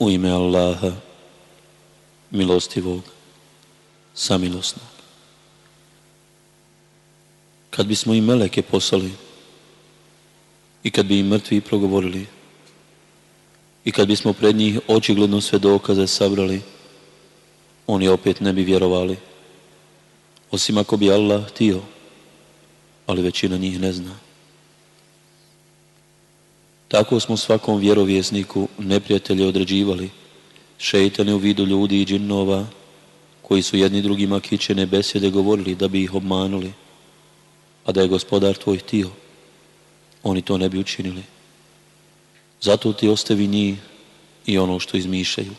u ime Allaha, milostivog, samilosnog. Kad bismo i meleke poslali i kad bi i mrtvi progovorili i kad bismo pred njih očigledno sve dokaze sabrali, oni opet ne bi vjerovali, osim ako bi Allah htio, ali većina njih ne zna. Tako smo svakom vjerovjesniku neprijatelje određivali, šeitane u vidu ljudi i džinova, koji su jedni drugima kičene besjede govorili da bi ih obmanuli, a da je gospodar tvoj htio, oni to ne bi učinili. Zato ti ostavi njih i ono što izmišljaju.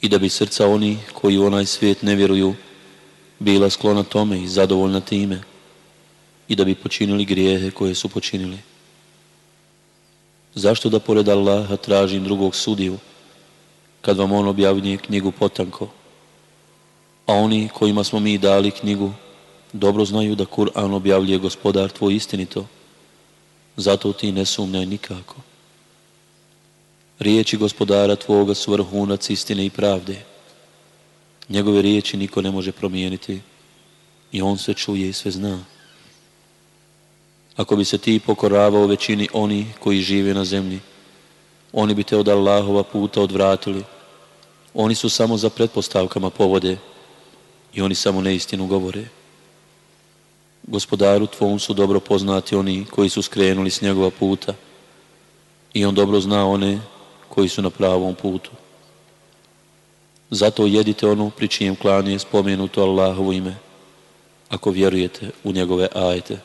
I da bi srca oni koji u onaj svijet ne vjeruju bila sklona tome i zadovoljna time i da bi počinili grijehe koje su počinili. Zašto da pored Allaha tražim drugog sudiju, kad vam on objavljuje knjigu potanko? A oni kojima smo mi dali knjigu, dobro znaju da Kur'an objavljuje gospodar tvoj istinito. Zato ti ne sumnjaj nikako. Riječi gospodara tvoga su vrhunac istine i pravde. Njegove riječi niko ne može promijeniti i on sve čuje i sve zna ako bi se ti pokoravao većini oni koji žive na zemlji. Oni bi te od Allahova puta odvratili. Oni su samo za pretpostavkama povode i oni samo neistinu govore. Gospodaru tvom su dobro poznati oni koji su skrenuli s njegova puta i on dobro zna one koji su na pravom putu. Zato jedite ono pri čijem klanu je spomenuto Allahovo ime, ako vjerujete u njegove ajete.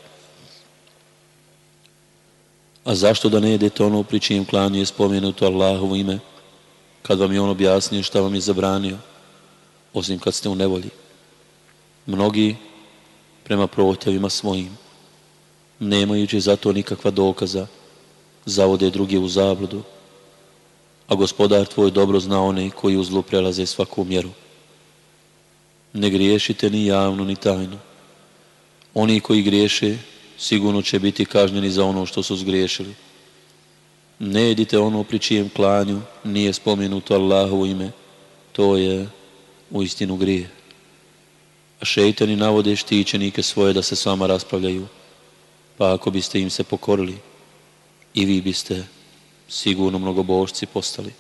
A zašto da ne jedete ono pri čijem klanju je spomenuto Allahovo ime, kad vam je on objasnio šta vam je zabranio, osim kad ste u nevolji? Mnogi prema prohtjevima svojim, nemajući za to nikakva dokaza, zavode druge u zabludu, a gospodar tvoj dobro zna one koji u zlu prelaze svaku mjeru. Ne griješite ni javno, ni tajno. Oni koji griješe, sigurno će biti kažnjeni za ono što su zgriješili. Ne jedite ono pri čijem klanju nije spomenuto Allahovo ime, to je u istinu grije. A šeitani navode štićenike svoje da se s vama raspravljaju, pa ako biste im se pokorili, i vi biste sigurno mnogobošci postali.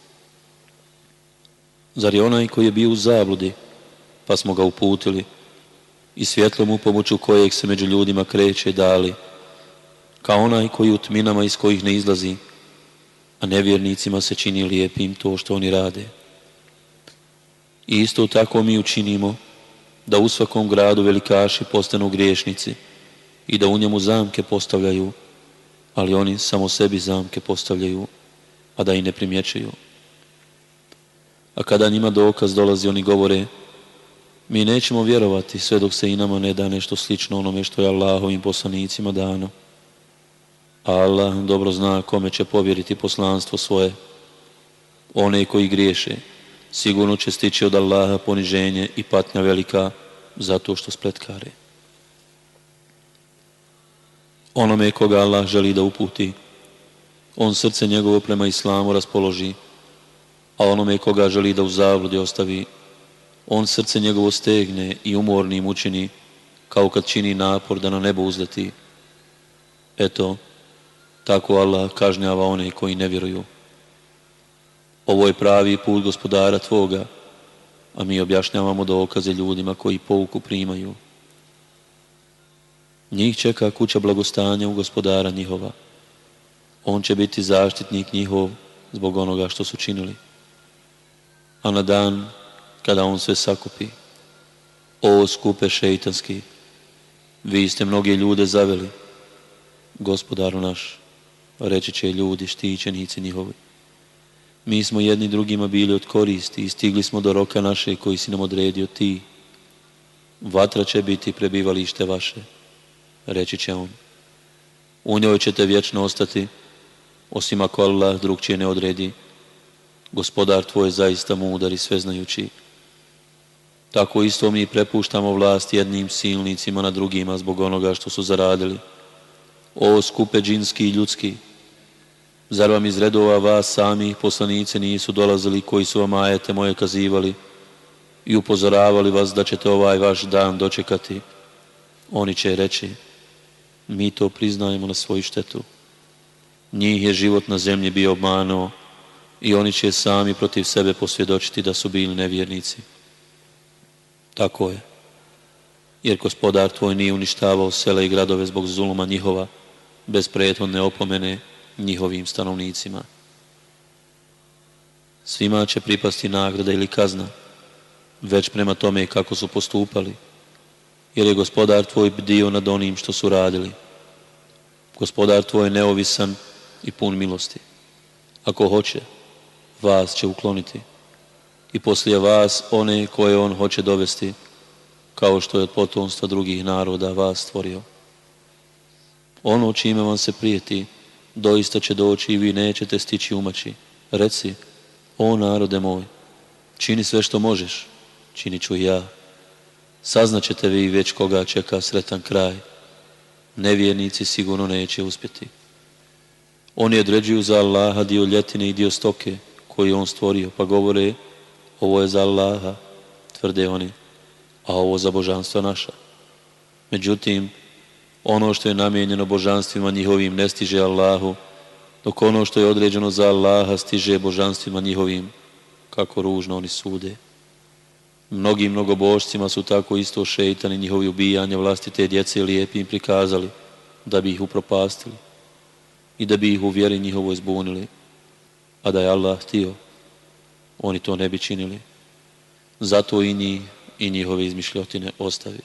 Zar je onaj koji je bio u zabludi, pa smo ga uputili, i svjetlom upomoću kojeg se među ljudima kreće dali, kao onaj koji u tminama iz kojih ne izlazi, a nevjernicima se čini lijepim to što oni rade. I isto tako mi učinimo da u svakom gradu velikaši postanu griješnici i da u njemu zamke postavljaju, ali oni samo sebi zamke postavljaju, a da i ne primjećaju. A kada njima dokaz dolazi, oni govore, mi nećemo vjerovati sve dok se i nama ne da nešto slično onome što je Allahovim poslanicima dano. Allah dobro zna kome će povjeriti poslanstvo svoje. One koji griješe sigurno će stići od Allaha poniženje i patnja velika zato što spletkare. Onome koga Allah želi da uputi, on srce njegovo prema islamu raspoloži, a onome koga želi da u zavlodi ostavi, on srce njegovo stegne i umornim učini, kao kad čini napor da na nebo uzleti. Eto, tako Allah kažnjava one koji ne vjeruju. Ovo je pravi put gospodara Tvoga, a mi objašnjavamo dokaze ljudima koji pouku primaju. Njih čeka kuća blagostanja u gospodara njihova. On će biti zaštitnik njihov zbog onoga što su činili. A na dan kada on sve sakupi. O skupe šeitanski, vi ste mnoge ljude zaveli, gospodaru naš, reći će ljudi, štićenici njihovi. Mi smo jedni drugima bili od koristi i stigli smo do roka naše koji si nam odredio ti. Vatra će biti prebivalište vaše, reći će on. U njoj ćete vječno ostati, osim ako Allah će ne odredi. Gospodar tvoj je zaista mudar i sveznajući. Tako isto mi prepuštamo vlast jednim silnicima na drugima zbog onoga što su zaradili. O skupe džinski i ljudski, zar vam iz redova vas samih poslanici nisu dolazili koji su vam ajete moje kazivali i upozoravali vas da ćete ovaj vaš dan dočekati? Oni će reći, mi to priznajemo na svoju štetu. Njih je život na zemlji bio obmanuo i oni će sami protiv sebe posvjedočiti da su bili nevjernici. Tako je. Jer gospodar tvoj nije uništavao sele i gradove zbog zuluma njihova, bez prethodne opomene njihovim stanovnicima. Svima će pripasti nagrada ili kazna, već prema tome kako su postupali, jer je gospodar tvoj bdio nad onim što su radili. Gospodar tvoj je neovisan i pun milosti. Ako hoće, vas će ukloniti i poslije vas one koje on hoće dovesti, kao što je od potomstva drugih naroda vas stvorio. Ono čime vam se prijeti, doista će doći i vi nećete stići umaći. Reci, o narode moj, čini sve što možeš, činit ću i ja. Saznaćete vi već koga čeka sretan kraj. Nevjernici sigurno neće uspjeti. Oni određuju za Allaha dio ljetine i dio stoke koji on stvorio, pa govore ovo je za Allaha, tvrde oni, a ovo za božanstva naša. Međutim, ono što je namijenjeno božanstvima njihovim ne stiže Allahu, dok ono što je određeno za Allaha stiže božanstvima njihovim, kako ružno oni sude. Mnogim mnogobožcima su tako isto šeitani njihovi ubijanje vlastite djece lijepim prikazali, da bi ih upropastili i da bi ih u vjeri njihovoj zbunili, a da je Allah htio oni to ne bi činili. Zato i, njih, i njihove izmišljotine ostavi.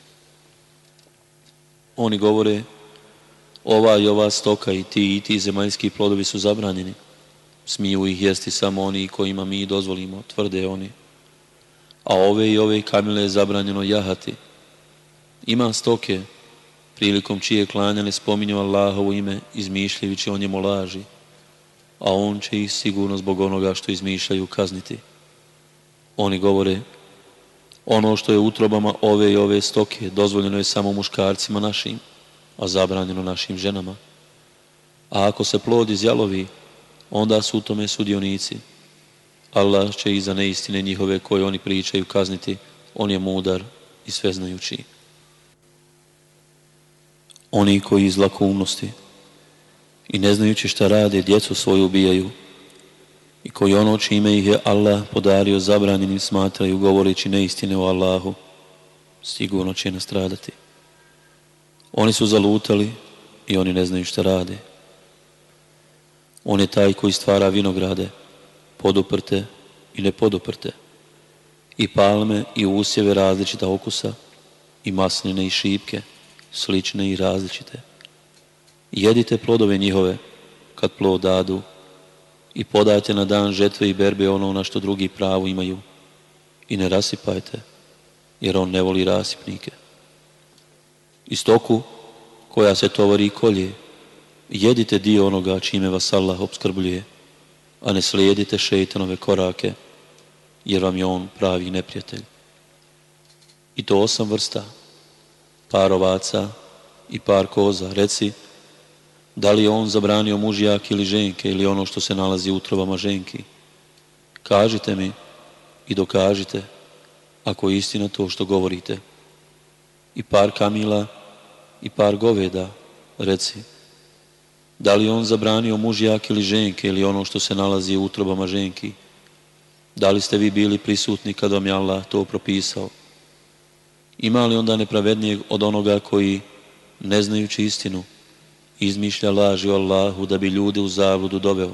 Oni govore, ova i ova stoka i ti i ti zemaljski plodovi su zabranjeni. Smiju ih jesti samo oni kojima mi dozvolimo, tvrde oni. A ove i ove kamile je zabranjeno jahati. Ima stoke, prilikom čije klanjane spominju Allahovo ime, izmišljajući o njemu laži a on će ih sigurno zbog onoga što izmišljaju kazniti. Oni govore, ono što je utrobama ove i ove stoke dozvoljeno je samo muškarcima našim, a zabranjeno našim ženama. A ako se plod izjalovi, onda su u tome sudionici. Allah će i za neistine njihove koje oni pričaju kazniti, on je mudar i sveznajući. Oni koji iz lakumnosti, i ne znajući šta rade, djecu svoju ubijaju i koji ono čime ih je Allah podario zabranjenim smatraju govoreći neistine o Allahu, sigurno će nastradati. Oni su zalutali i oni ne znaju šta rade. On je taj koji stvara vinograde, poduprte i nepoduprte, i palme i usjeve različita okusa, i masnine i šipke, slične i različite jedite plodove njihove kad plod dadu i podajte na dan žetve i berbe ono na što drugi pravu imaju i ne rasipajte jer on ne voli rasipnike. I stoku koja se tovori i kolje jedite dio onoga čime vas Allah obskrbljuje a ne slijedite šeitanove korake jer vam je on pravi neprijatelj. I to osam vrsta par ovaca i par koza reci da li je on zabranio mužjak ili ženke ili ono što se nalazi u utrovama ženki? Kažite mi i dokažite ako je istina to što govorite. I par kamila i par goveda, reci. Da li je on zabranio mužjak ili ženke ili ono što se nalazi u utrobama ženki? Da li ste vi bili prisutni kad vam je Allah to propisao? Ima li onda nepravednijeg od onoga koji, ne znajući istinu, izmišlja laži o Allahu da bi ljude u zavludu doveo.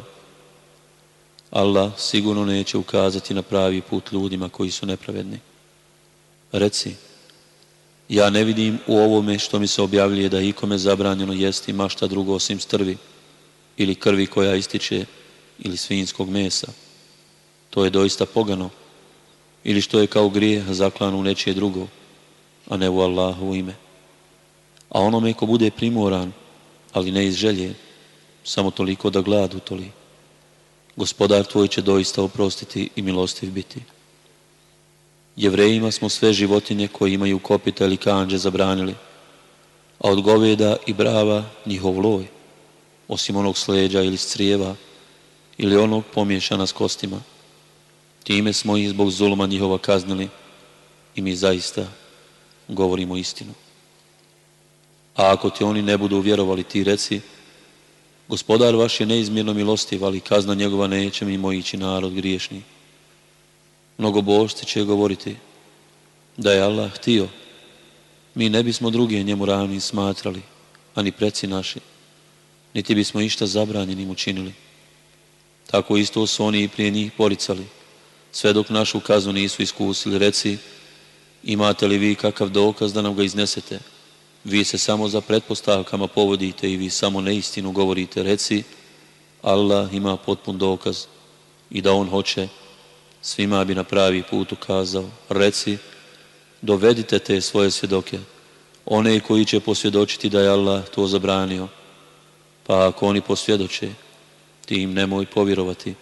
Allah sigurno neće ukazati na pravi put ljudima koji su nepravedni. Reci, ja ne vidim u ovome što mi se objavljuje da ikome zabranjeno jesti mašta drugo osim strvi ili krvi koja ističe ili svinjskog mesa. To je doista pogano. Ili što je kao grijeh u nečije drugo, a ne u Allahu ime. A onome ko bude primoran, ali ne iz želje, samo toliko da glad utoli. Gospodar tvoj će doista oprostiti i milostiv biti. Jevrejima smo sve životinje koje imaju kopita ili kanđe zabranili, a od goveda i brava njihov loj, osim onog sleđa ili strijeva, ili onog pomješana s kostima. Time smo ih zbog zuluma njihova kaznili i mi zaista govorimo istinu. A ako ti oni ne budu vjerovali, ti reci, gospodar vaš je neizmjerno milostiv, ali kazna njegova neće mi mojići narod griješni. Božci će govoriti da je Allah htio, mi ne bismo druge njemu ravni smatrali, ani preci naši, niti bismo išta zabranjenim učinili. Tako isto su oni i prije njih poricali, sve dok našu kaznu nisu iskusili, reci, imate li vi kakav dokaz da nam ga iznesete, vi se samo za pretpostavkama povodite i vi samo neistinu govorite. Reci, Allah ima potpun dokaz i da On hoće, svima bi na pravi put ukazao. Reci, dovedite te svoje svjedoke, one koji će posvjedočiti da je Allah to zabranio. Pa ako oni posvjedoče, ti im nemoj povjerovati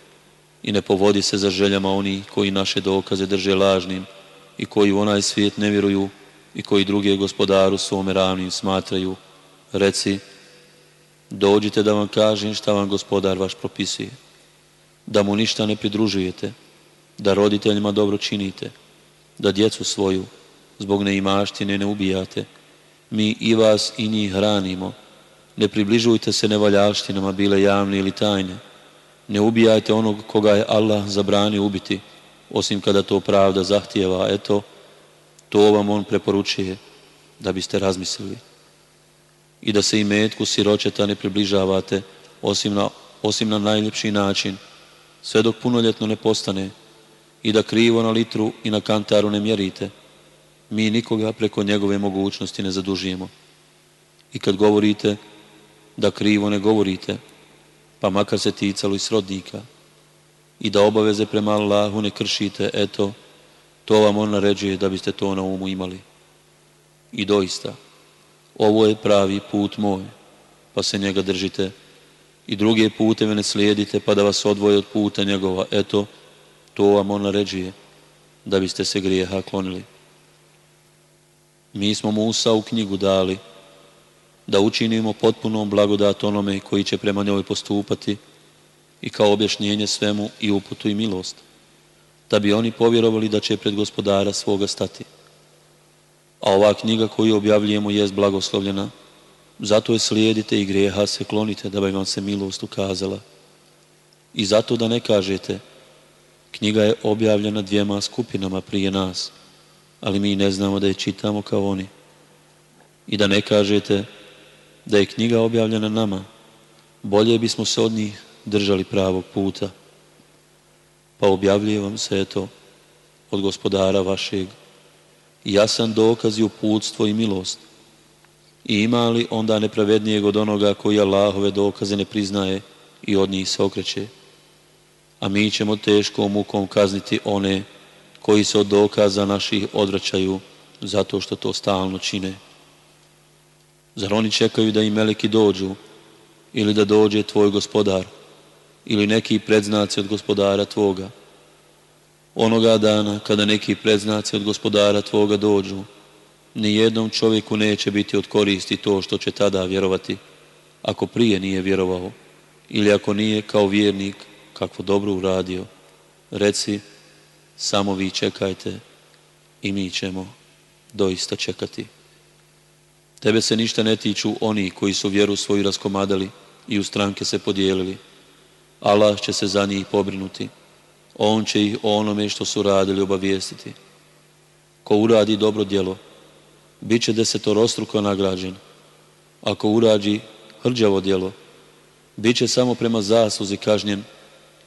i ne povodi se za željama oni koji naše dokaze drže lažnim i koji u onaj svijet ne vjeruju, i koji druge gospodaru svome ravnim smatraju, reci, dođite da vam kažem šta vam gospodar vaš propisuje, da mu ništa ne pridružujete, da roditeljima dobro činite, da djecu svoju zbog neimaštine ne ubijate, mi i vas i njih hranimo, ne približujte se nevaljaštinama, bile javne ili tajne, ne ubijajte onog koga je Allah zabranio ubiti, osim kada to pravda zahtijeva, eto, to vam on preporučuje da biste razmislili i da se i metku siročeta ne približavate osim na, osim na najljepši način sve dok punoljetno ne postane i da krivo na litru i na kantaru ne mjerite. Mi nikoga preko njegove mogućnosti ne zadužujemo. I kad govorite, da krivo ne govorite, pa makar se ticalo i srodnika, i da obaveze prema Allahu ne kršite, eto, to vam on naređuje da biste to na umu imali. I doista, ovo je pravi put moj, pa se njega držite. I druge puteve ne slijedite, pa da vas odvoje od puta njegova. Eto, to vam on naređuje da biste se grijeha klonili. Mi smo Musa u knjigu dali da učinimo potpunom blagodat onome koji će prema njoj postupati i kao objašnjenje svemu i uputu i milost da bi oni povjerovali da će pred gospodara svoga stati. A ova knjiga koju objavljujemo jest blagoslovljena, zato je slijedite i grijeha se klonite da bi vam se milost ukazala. I zato da ne kažete, knjiga je objavljena dvijema skupinama prije nas, ali mi ne znamo da je čitamo kao oni. I da ne kažete da je knjiga objavljena nama, bolje bismo se od njih držali pravog puta pa objavljuje vam se to od gospodara vašeg jasan dokaz i uputstvo i milost. I ima li onda nepravednijeg od onoga koji Allahove dokaze ne priznaje i od njih se okreće? A mi ćemo teškom mukom kazniti one koji se od dokaza naših odvraćaju zato što to stalno čine. Zar oni čekaju da im meleki dođu ili da dođe tvoj gospodar? ili neki predznaci od gospodara tvoga. Onoga dana kada neki predznaci od gospodara tvoga dođu, nijednom čovjeku neće biti od koristi to što će tada vjerovati, ako prije nije vjerovao ili ako nije kao vjernik kakvo dobro uradio. Reci, samo vi čekajte i mi ćemo doista čekati. Tebe se ništa ne tiču oni koji su vjeru svoju raskomadali i u stranke se podijelili. Allah će se za njih pobrinuti. On će ih o onome što su radili obavijestiti. Ko uradi dobro djelo, bit će desetorostruko nagrađen. Ako uradi hrđavo djelo, bit će samo prema zasluzi kažnjen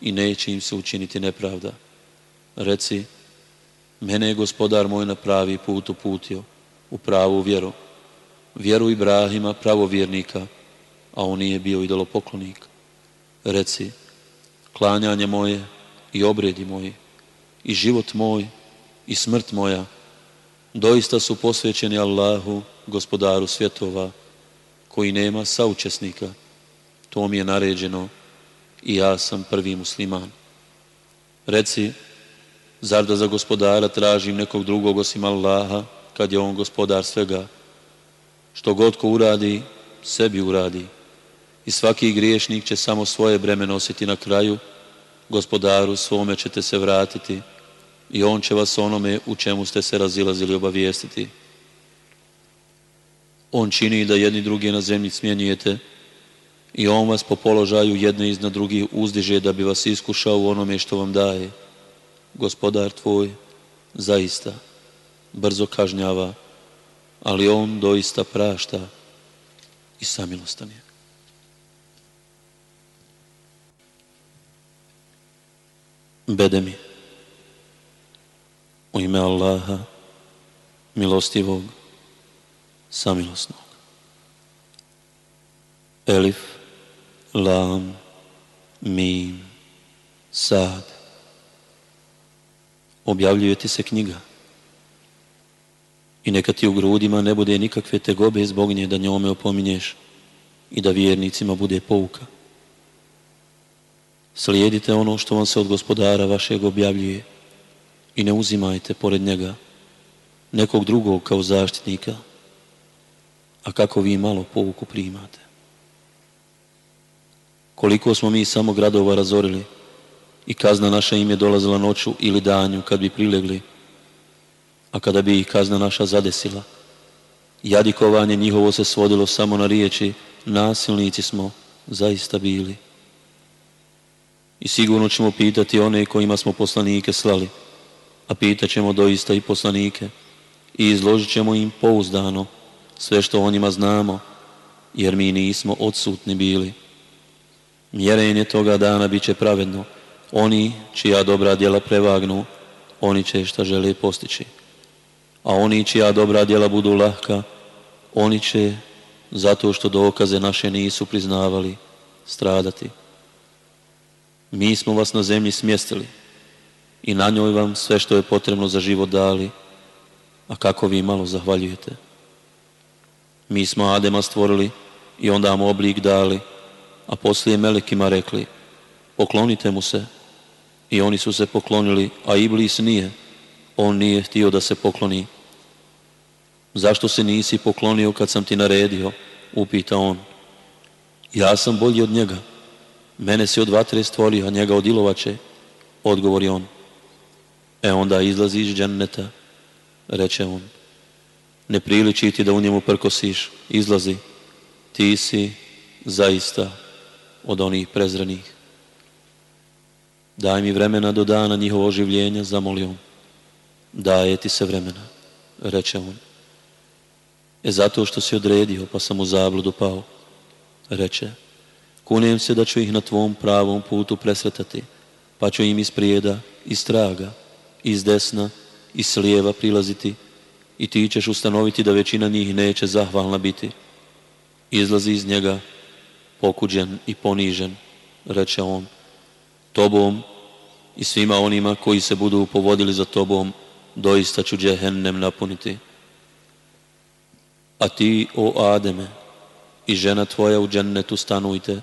i neće im se učiniti nepravda. Reci, mene je gospodar moj na pravi put uputio, u pravu vjeru. Vjeru Ibrahima, pravovjernika, a on nije bio idolopoklonik. Reci, klanjanje moje i obredi moji, i život moj i smrt moja, doista su posvećeni Allahu, gospodaru svjetova, koji nema saučesnika. To mi je naređeno i ja sam prvi musliman. Reci, zar da za gospodara tražim nekog drugog osim Allaha, kad je on gospodar svega? Što god ko uradi, sebi uradi i svaki griješnik će samo svoje breme nositi na kraju, gospodaru svome ćete se vratiti i on će vas onome u čemu ste se razilazili obavijestiti. On čini da jedni drugi na zemlji smjenjujete i on vas po položaju jedne iznad drugih uzdiže da bi vas iskušao u onome što vam daje. Gospodar tvoj zaista brzo kažnjava, ali on doista prašta i samilostan je. bedemi. U ime Allaha, milostivog, samilosnog. Elif, lam, mim, sad. Objavljuje ti se knjiga. I neka ti u grudima ne bude nikakve tegobe zbog nje da njome opominješ i da vjernicima bude pouka. Slijedite ono što vam se od gospodara vašeg objavljuje i ne uzimajte pored njega nekog drugog kao zaštitnika, a kako vi malo pouku primate. Koliko smo mi samo gradova razorili i kazna naša im je dolazila noću ili danju kad bi prilegli, a kada bi ih kazna naša zadesila, jadikovanje njihovo se svodilo samo na riječi nasilnici smo zaista bili. I sigurno ćemo pitati one kojima smo poslanike slali, a pitat ćemo doista i poslanike i izložit ćemo im pouzdano sve što o njima znamo, jer mi nismo odsutni bili. Mjerenje toga dana bit će pravedno. Oni čija dobra djela prevagnu, oni će šta žele postići. A oni čija dobra djela budu lahka, oni će, zato što dokaze naše nisu priznavali, stradati. Mi smo vas na zemlji smjestili i na njoj vam sve što je potrebno za život dali, a kako vi malo zahvaljujete. Mi smo Adema stvorili i onda vam oblik dali, a poslije Melekima rekli, poklonite mu se. I oni su se poklonili, a Iblis nije. On nije htio da se pokloni. Zašto se nisi poklonio kad sam ti naredio? Upita on. Ja sam bolji od njega Mene si od vatre stvorio, a njega od ilovače, odgovori on. E onda izlazi iz dženneta, reče on. Ne priliči ti da u njemu prkosiš, izlazi. Ti si zaista od onih prezrenih. Daj mi vremena do dana njihovo oživljenja, zamolio on. Daje ti se vremena, reče on. E zato što si odredio, pa sam u zabludu pao, reče Kunem se da ću ih na tvom pravom putu presretati, pa ću im iz prijeda, iz traga, iz desna, iz slijeva prilaziti i ti ćeš ustanoviti da većina njih neće zahvalna biti. Izlazi iz njega, pokuđen i ponižen, reče on, tobom i svima onima koji se budu povodili za tobom, doista ću džehennem napuniti. A ti, o Ademe, i žena tvoja u džennetu stanujte,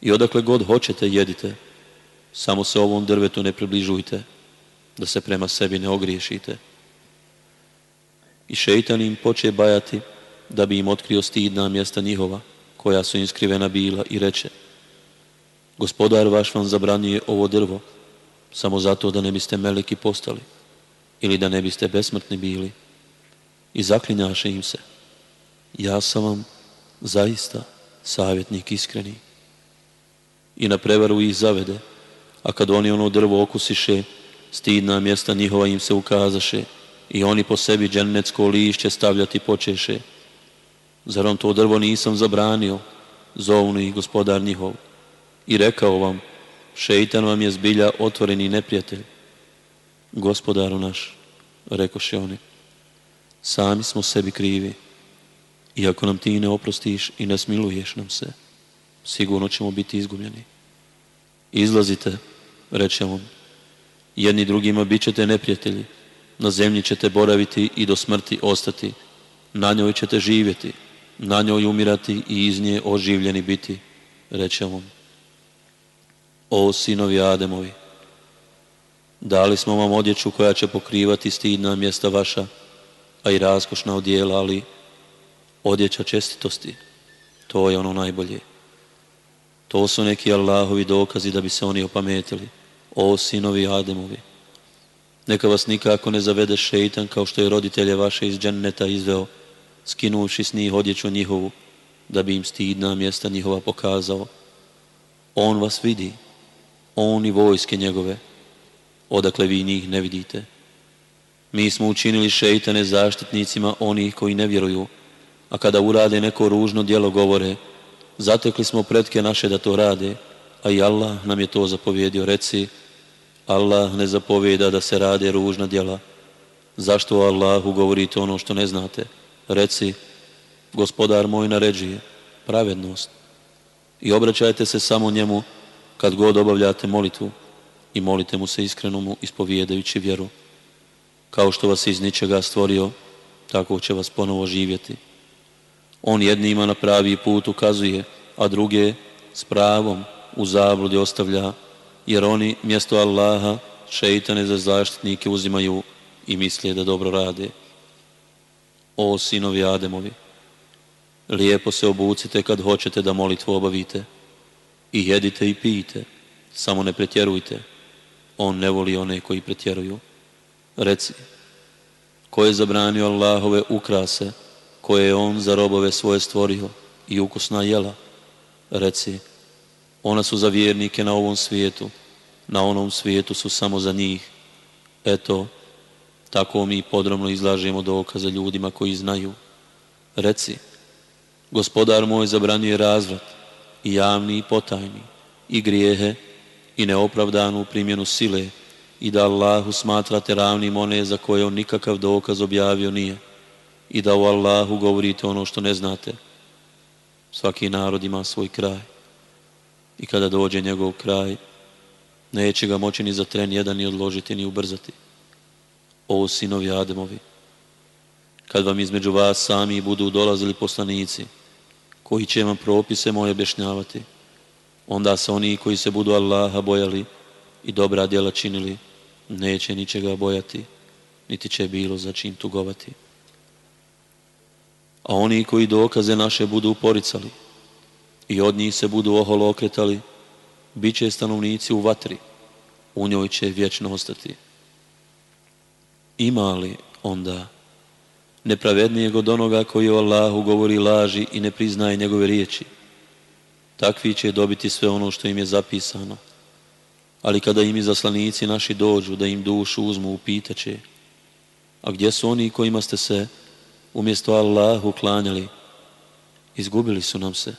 i odakle god hoćete jedite, samo se ovom drvetu ne približujte, da se prema sebi ne ogriješite. I šeitan im poče bajati, da bi im otkrio stidna mjesta njihova, koja su im skrivena bila i reče, gospodar vaš vam zabranjuje ovo drvo, samo zato da ne biste meleki postali, ili da ne biste besmrtni bili. I zaklinjaše im se, ja sam vam zaista savjetnik iskreni i na prevaru ih zavede, a kad oni ono drvo okusiše, stidna mjesta njihova im se ukazaše i oni po sebi džennetsko lišće stavljati počeše. Zar on to drvo nisam zabranio, zovni ih gospodar njihov. I rekao vam, šeitan vam je zbilja otvoreni neprijatelj. Gospodaru naš, rekoše oni, sami smo sebi krivi. i ako nam ti ne oprostiš i ne smiluješ nam se sigurno ćemo biti izgubljeni. Izlazite, reče on, jedni drugima bit ćete neprijatelji, na zemlji ćete boraviti i do smrti ostati, na njoj ćete živjeti, na njoj umirati i iz nje oživljeni biti, reče on. O sinovi Ademovi, dali smo vam odjeću koja će pokrivati stidna mjesta vaša, a i raskošna odjela, ali odjeća čestitosti, to je ono najbolje. To su neki Allahovi dokazi da bi se oni opametili. O sinovi Ademovi, neka vas nikako ne zavede šeitan kao što je roditelje vaše iz dženneta izveo, skinuši s njih odjeću njihovu, da bi im stidna mjesta njihova pokazao. On vas vidi, on i vojske njegove, odakle vi njih ne vidite. Mi smo učinili šeitane zaštitnicima onih koji ne vjeruju, a kada urade neko ružno djelo govore – Zatekli smo pretke naše da to rade, a i Allah nam je to zapovjedio. Reci, Allah ne zapovjeda da se rade ružna djela. Zašto Allahu govorite ono što ne znate? Reci, gospodar moj je pravednost. I obraćajte se samo njemu kad god obavljate molitvu i molite mu se iskreno ispovijedajući vjeru. Kao što vas iz ničega stvorio, tako će vas ponovo živjeti. On jednima na pravi put ukazuje, a druge s pravom u zabludi ostavlja, jer oni mjesto Allaha šeitane za zaštitnike uzimaju i mislije da dobro rade. O sinovi Ademovi, lijepo se obucite kad hoćete da molitvu obavite i jedite i pijte, samo ne pretjerujte. On ne voli one koji pretjeruju. Reci, ko je zabranio Allahove ukrase, koje je on za robove svoje stvorio i ukusna jela. Reci, ona su za vjernike na ovom svijetu, na onom svijetu su samo za njih. Eto, tako mi podrobno izlažemo dokaze ljudima koji znaju. Reci, gospodar moj zabranjuje razvrat, i javni i potajni, i grijehe, i neopravdanu primjenu sile, i da Allahu smatrate ravnim one za koje on nikakav dokaz objavio nije i da u Allahu govorite ono što ne znate. Svaki narod ima svoj kraj i kada dođe njegov kraj, neće ga moći ni za tren jedan ni odložiti ni ubrzati. O sinovi Ademovi, kad vam između vas sami budu dolazili poslanici, koji će vam propise moje objašnjavati, onda se oni koji se budu Allaha bojali i dobra djela činili, neće ničega bojati, niti će bilo za čim tugovati a oni koji dokaze naše budu uporicali i od njih se budu oholo okretali, bit će stanovnici u vatri, u njoj će vječno ostati. Ima li onda nepravednijeg od onoga koji o Allahu govori laži i ne priznaje njegove riječi? Takvi će dobiti sve ono što im je zapisano. Ali kada im izaslanici naši dođu da im dušu uzmu, upitaće, a gdje su oni kojima ste se umjesto Allahu klanjali, izgubili su nam se,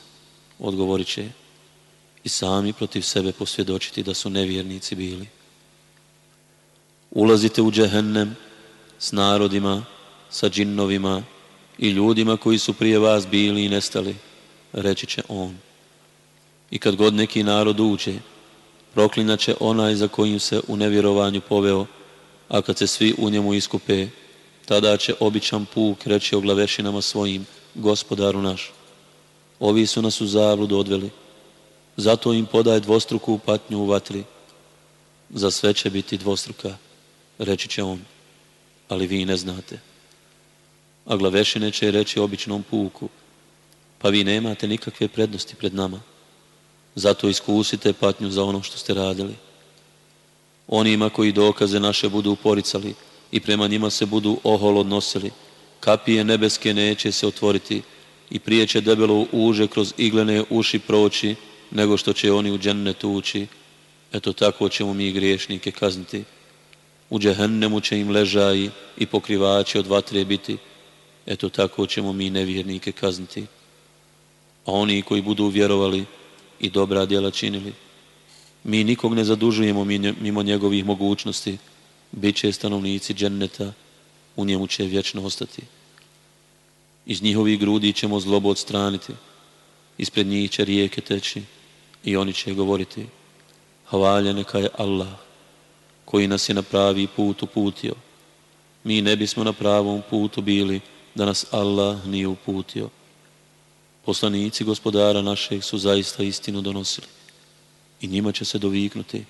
odgovorit će i sami protiv sebe posvjedočiti da su nevjernici bili. Ulazite u džehennem s narodima, sa džinnovima i ljudima koji su prije vas bili i nestali, reći će on. I kad god neki narod uđe, proklinaće će onaj za kojim se u nevjerovanju poveo, a kad se svi u njemu iskupe, tada će običan puk reći o glavešinama svojim, gospodaru naš. Ovi su nas u zabludu odveli, zato im podaje dvostruku patnju u vatri. Za sve će biti dvostruka, reći će on, ali vi ne znate. A glavešine će reći običnom puku, pa vi nemate nikakve prednosti pred nama. Zato iskusite patnju za ono što ste radili. Onima koji dokaze naše budu uporicali, i prema njima se budu ohol odnosili. Kapije nebeske neće se otvoriti i prije će debelo uže kroz iglene uši proći nego što će oni u džennetu tući, Eto tako ćemo mi griješnike kazniti. U džehennemu će im ležaji i pokrivači od vatre biti. Eto tako ćemo mi nevjernike kazniti. A oni koji budu vjerovali i dobra djela činili. Mi nikog ne zadužujemo mimo njegovih mogućnosti, bit će stanovnici dženneta, u njemu će vječno ostati. Iz njihovih grudi ćemo zlobo odstraniti, ispred njih će rijeke teći i oni će govoriti Hvala neka je Allah koji nas je na pravi put uputio. Mi ne bismo na pravom putu bili da nas Allah nije uputio. Poslanici gospodara našeg su zaista istinu donosili i njima će se doviknuti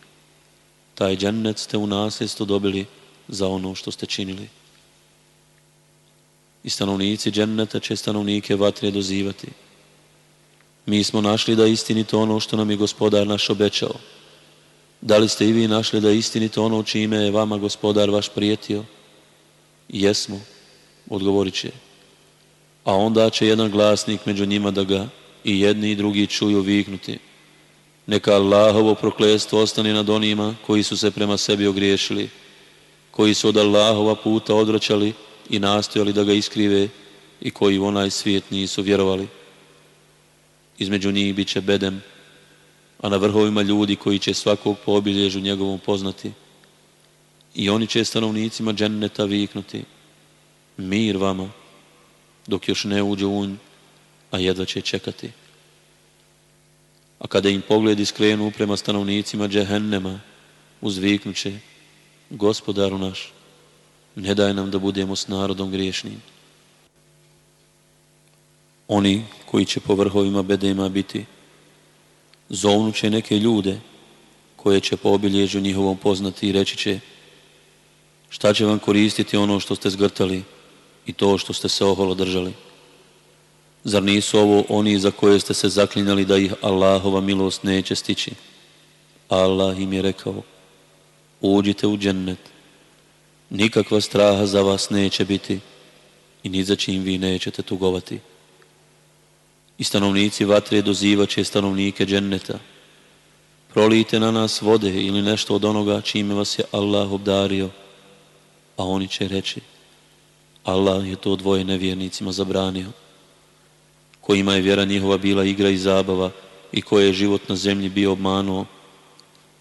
taj džennet ste u nasljedstvo dobili za ono što ste činili. I stanovnici dženneta će stanovnike vatre dozivati. Mi smo našli da istinite ono što nam je gospodar naš obećao. Da li ste i vi našli da istinite istinito ono čime je vama gospodar vaš prijetio? Jesmo, odgovorit će. A onda će jedan glasnik među njima da ga i jedni i drugi čuju viknuti. Neka Allahovo proklestvo ostane nad onima koji su se prema sebi ogriješili, koji su od Allahova puta odvraćali i nastojali da ga iskrive i koji u onaj svijet nisu vjerovali. Između njih bit će bedem, a na vrhovima ljudi koji će svakog po obilježu njegovom poznati. I oni će stanovnicima dženneta viknuti, mir vama, dok još ne uđu unj, a jedva će čekati a kada im pogledi skrenu prema stanovnicima džehennema, uzviknuće, gospodaru naš, ne daj nam da budemo s narodom griješnim. Oni koji će po vrhovima bedema biti, zovnuće neke ljude koje će po obilježju njihovom poznati i reći će šta će vam koristiti ono što ste zgrtali i to što ste se oholo držali. Zar nisu ovo oni za koje ste se zaklinjali da ih Allahova milost neće stići? Allah im je rekao, uđite u džennet. Nikakva straha za vas neće biti i ni za čim vi nećete tugovati. I stanovnici vatre dozivaće stanovnike dženneta. Prolijte na nas vode ili nešto od onoga čime vas je Allah obdario, a oni će reći, Allah je to dvoje nevjernicima zabranio kojima je vjera njihova bila igra i zabava i koje je život na zemlji bio obmanuo.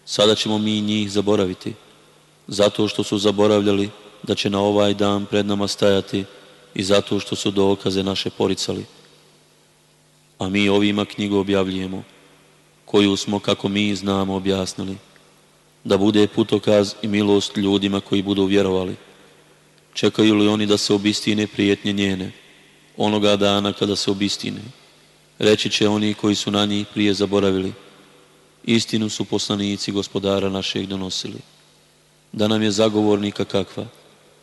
Sada ćemo mi njih zaboraviti, zato što su zaboravljali da će na ovaj dan pred nama stajati i zato što su dokaze naše poricali. A mi ovima knjigu objavljujemo, koju smo, kako mi znamo, objasnili, da bude putokaz i milost ljudima koji budu vjerovali. Čekaju li oni da se obistine prijetnje njene? onoga dana kada se obistine. Reći će oni koji su na njih prije zaboravili. Istinu su poslanici gospodara našeg donosili. Da nam je zagovornika kakva,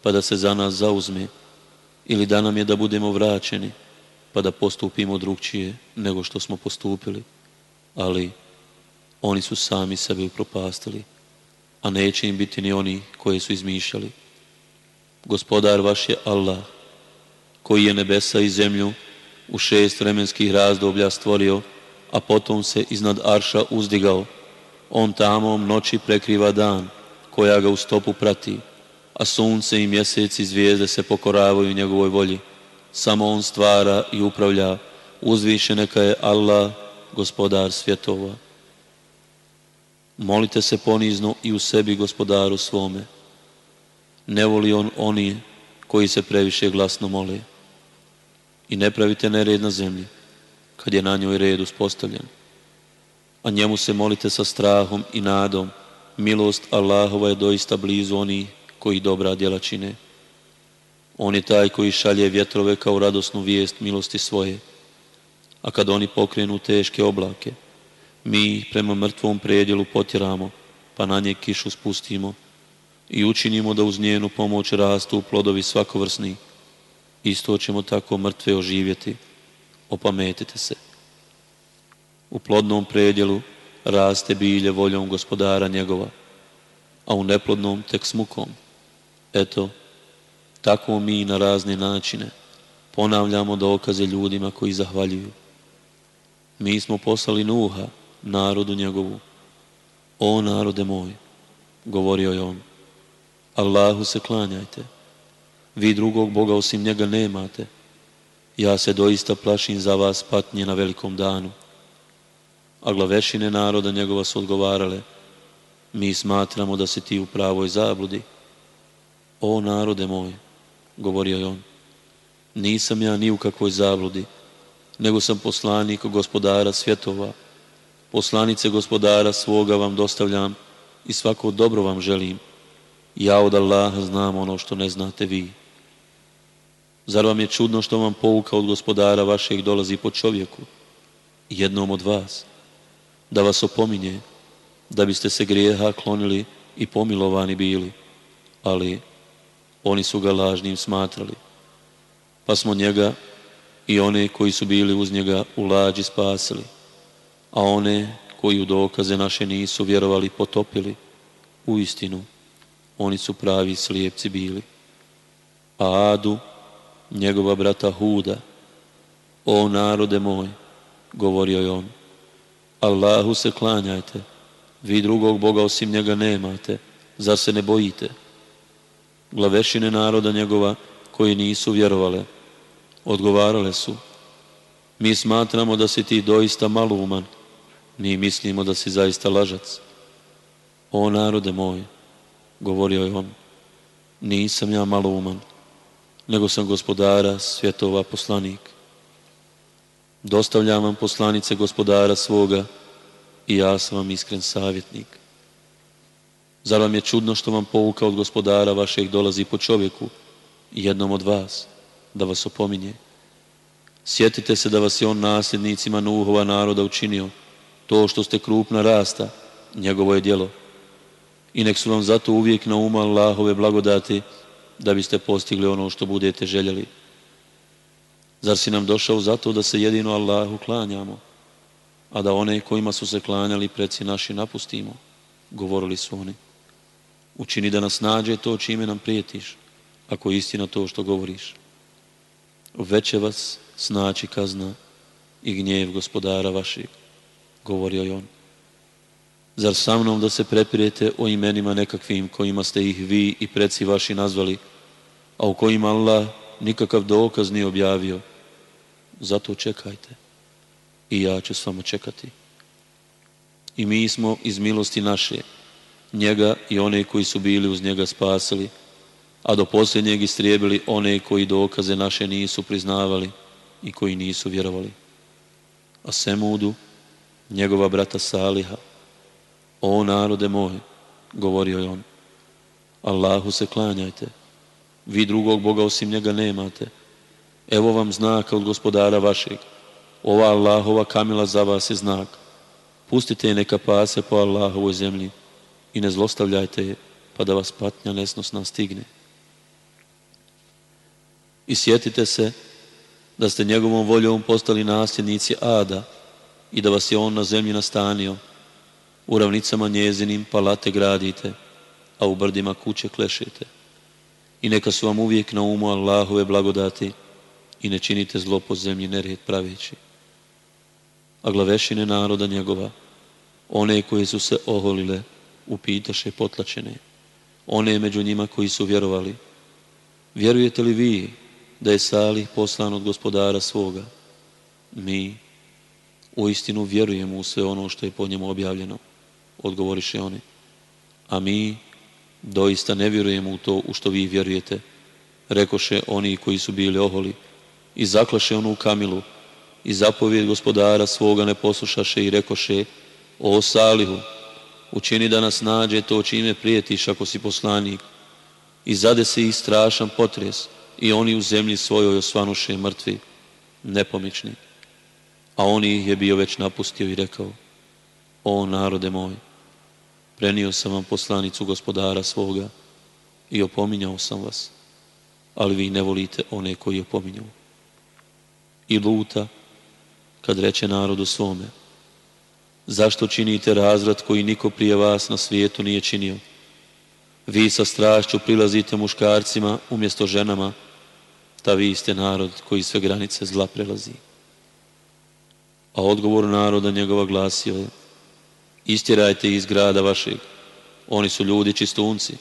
pa da se za nas zauzme. Ili da nam je da budemo vraćeni, pa da postupimo drugčije nego što smo postupili. Ali oni su sami sebi propastili a neće im biti ni oni koje su izmišljali. Gospodar vaš je Allah, koji je nebesa i zemlju u šest vremenskih razdoblja stvorio, a potom se iznad Arša uzdigao. On tamo noći prekriva dan, koja ga u stopu prati, a sunce i mjesec i zvijezde se pokoravaju njegovoj volji. Samo on stvara i upravlja, uzviše neka je Allah, gospodar svjetova. Molite se ponizno i u sebi gospodaru svome. Ne voli on oni koji se previše glasno mole i ne pravite nered na zemlji, kad je na njoj red uspostavljen. A njemu se molite sa strahom i nadom, milost Allahova je doista blizu onih koji dobra djela čine. On je taj koji šalje vjetrove kao radosnu vijest milosti svoje. A kad oni pokrenu teške oblake, mi prema mrtvom predjelu potjeramo, pa na nje kišu spustimo i učinimo da uz njenu pomoć rastu plodovi svakovrsni, isto ćemo tako mrtve oživjeti. Opametite se. U plodnom predjelu raste bilje voljom gospodara njegova, a u neplodnom tek smukom. Eto, tako mi na razne načine ponavljamo dokaze ljudima koji zahvaljuju. Mi smo poslali Nuha, narodu njegovu. O narode moj, govorio je on, Allahu se klanjajte vi drugog Boga osim njega nemate. Ja se doista plašim za vas patnje na velikom danu. A glavešine naroda njegova su odgovarale, mi smatramo da se ti u pravoj zabludi. O narode moj, govorio je on, nisam ja ni u kakvoj zabludi, nego sam poslanik gospodara svjetova. Poslanice gospodara svoga vam dostavljam i svako dobro vam želim. Ja od Allaha znam ono što ne znate vi. Zar vam je čudno što vam pouka od gospodara vašeg dolazi po čovjeku, jednom od vas, da vas opominje, da biste se grijeha klonili i pomilovani bili, ali oni su ga lažnim smatrali. Pa smo njega i one koji su bili uz njega u lađi spasili, a one koji u dokaze naše nisu vjerovali potopili, u istinu, oni su pravi slijepci bili. A Adu, njegova brata Huda. O narode moj, govorio je on, Allahu se klanjajte, vi drugog Boga osim njega nemate, zar se ne bojite? Glavešine naroda njegova koji nisu vjerovale, odgovarale su, mi smatramo da si ti doista maluman, mi mislimo da si zaista lažac. O narode moj, govorio je on, nisam ja maluman nego sam gospodara svjetova poslanik. Dostavljam vam poslanice gospodara svoga i ja sam vam iskren savjetnik. Zar vam je čudno što vam pouka od gospodara vašeg dolazi po čovjeku i jednom od vas, da vas opominje? Sjetite se da vas je on nasljednicima Nuhova naroda učinio. To što ste krupna rasta, njegovo je djelo. I nek su vam zato uvijek na umu Allahove blagodati da biste postigli ono što budete željeli. Zar si nam došao zato da se jedino Allahu klanjamo, a da one kojima su se klanjali preci naši napustimo? Govorili su oni. Učini da nas nađe to čime nam prijetiš, ako je istina to što govoriš. Veće vas snaći kazna i gnjev gospodara vašeg, govorio je on. Zar sa mnom da se prepirete o imenima nekakvim kojima ste ih vi i preci vaši nazvali, a u kojima Allah nikakav dokaz nije objavio? Zato čekajte. I ja ću samo čekati. I mi smo iz milosti naše, njega i one koji su bili uz njega spasili, a do posljednjeg istrijebili one koji dokaze naše nisu priznavali i koji nisu vjerovali. A Semudu, njegova brata Saliha, o narode moj, govorio je on, Allahu se klanjajte. Vi drugog Boga osim njega nemate. Evo vam znaka od gospodara vašeg. Ova Allahova kamila za vas je znak. Pustite je neka pase po Allahovoj zemlji i ne zlostavljajte je, pa da vas patnja nesnosna stigne. I sjetite se da ste njegovom voljom postali nasljednici Ada i da vas je on na zemlji nastanio, u ravnicama njezinim palate gradite, a u brdima kuće klešete. I neka su vam uvijek na umu Allahove blagodati i ne činite zlo po zemlji nered praveći. A glavešine naroda njegova, one koje su se oholile, upitaše potlačene, one među njima koji su vjerovali. Vjerujete li vi da je Salih poslan od gospodara svoga? Mi u istinu vjerujemo u sve ono što je po njemu objavljeno odgovoriše oni. A mi doista ne vjerujemo u to u što vi vjerujete, rekoše oni koji su bili oholi. I zaklaše onu kamilu i zapovjed gospodara svoga ne poslušaše i rekoše, o Salihu, učini da nas nađe to čime prijetiš ako si poslanik. I zade se i strašan potres i oni u zemlji svojoj osvanuše mrtvi, nepomični. A on ih je bio već napustio i rekao, o narode moj, Prenio sam vam poslanicu gospodara svoga i opominjao sam vas, ali vi ne volite one koji je I luta kad reče narodu svome, zašto činite razrad koji niko prije vas na svijetu nije činio? Vi sa strašću prilazite muškarcima umjesto ženama, ta vi ste narod koji sve granice zla prelazi. A odgovor naroda njegova glasio je, istjerajte iz grada vašeg. Oni su ljudi čistunci.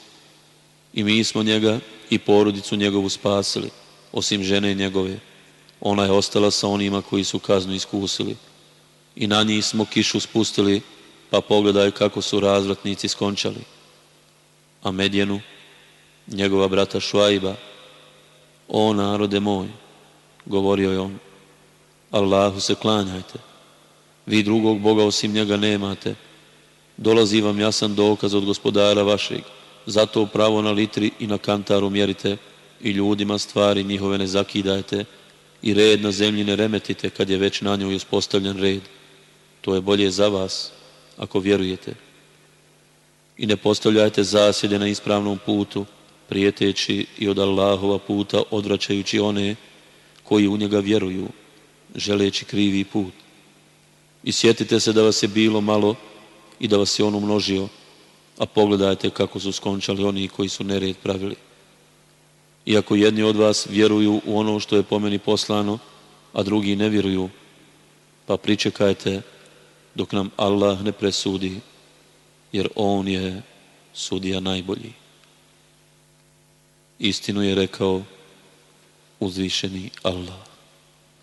I mi smo njega i porodicu njegovu spasili, osim žene njegove. Ona je ostala sa onima koji su kaznu iskusili. I na njih smo kišu spustili, pa pogledaj kako su razvratnici skončali. A Medjenu, njegova brata Švajba, o narode moj, govorio je on, Allahu se klanjajte. Vi drugog Boga osim njega nemate, dolazi vam jasan dokaz od gospodara vašeg. Zato pravo na litri i na kantaru mjerite i ljudima stvari njihove ne zakidajte i red na zemlji ne remetite kad je već na njoj uspostavljen red. To je bolje za vas ako vjerujete. I ne postavljajte zasjede na ispravnom putu, prijeteći i od Allahova puta odvraćajući one koji u njega vjeruju, želeći krivi put. I sjetite se da vas je bilo malo, i da vas je on umnožio. A pogledajte kako su skončali oni koji su nered pravili. Iako jedni od vas vjeruju u ono što je po meni poslano, a drugi ne vjeruju, pa pričekajte dok nam Allah ne presudi, jer On je sudija najbolji. Istinu je rekao uzvišeni Allah.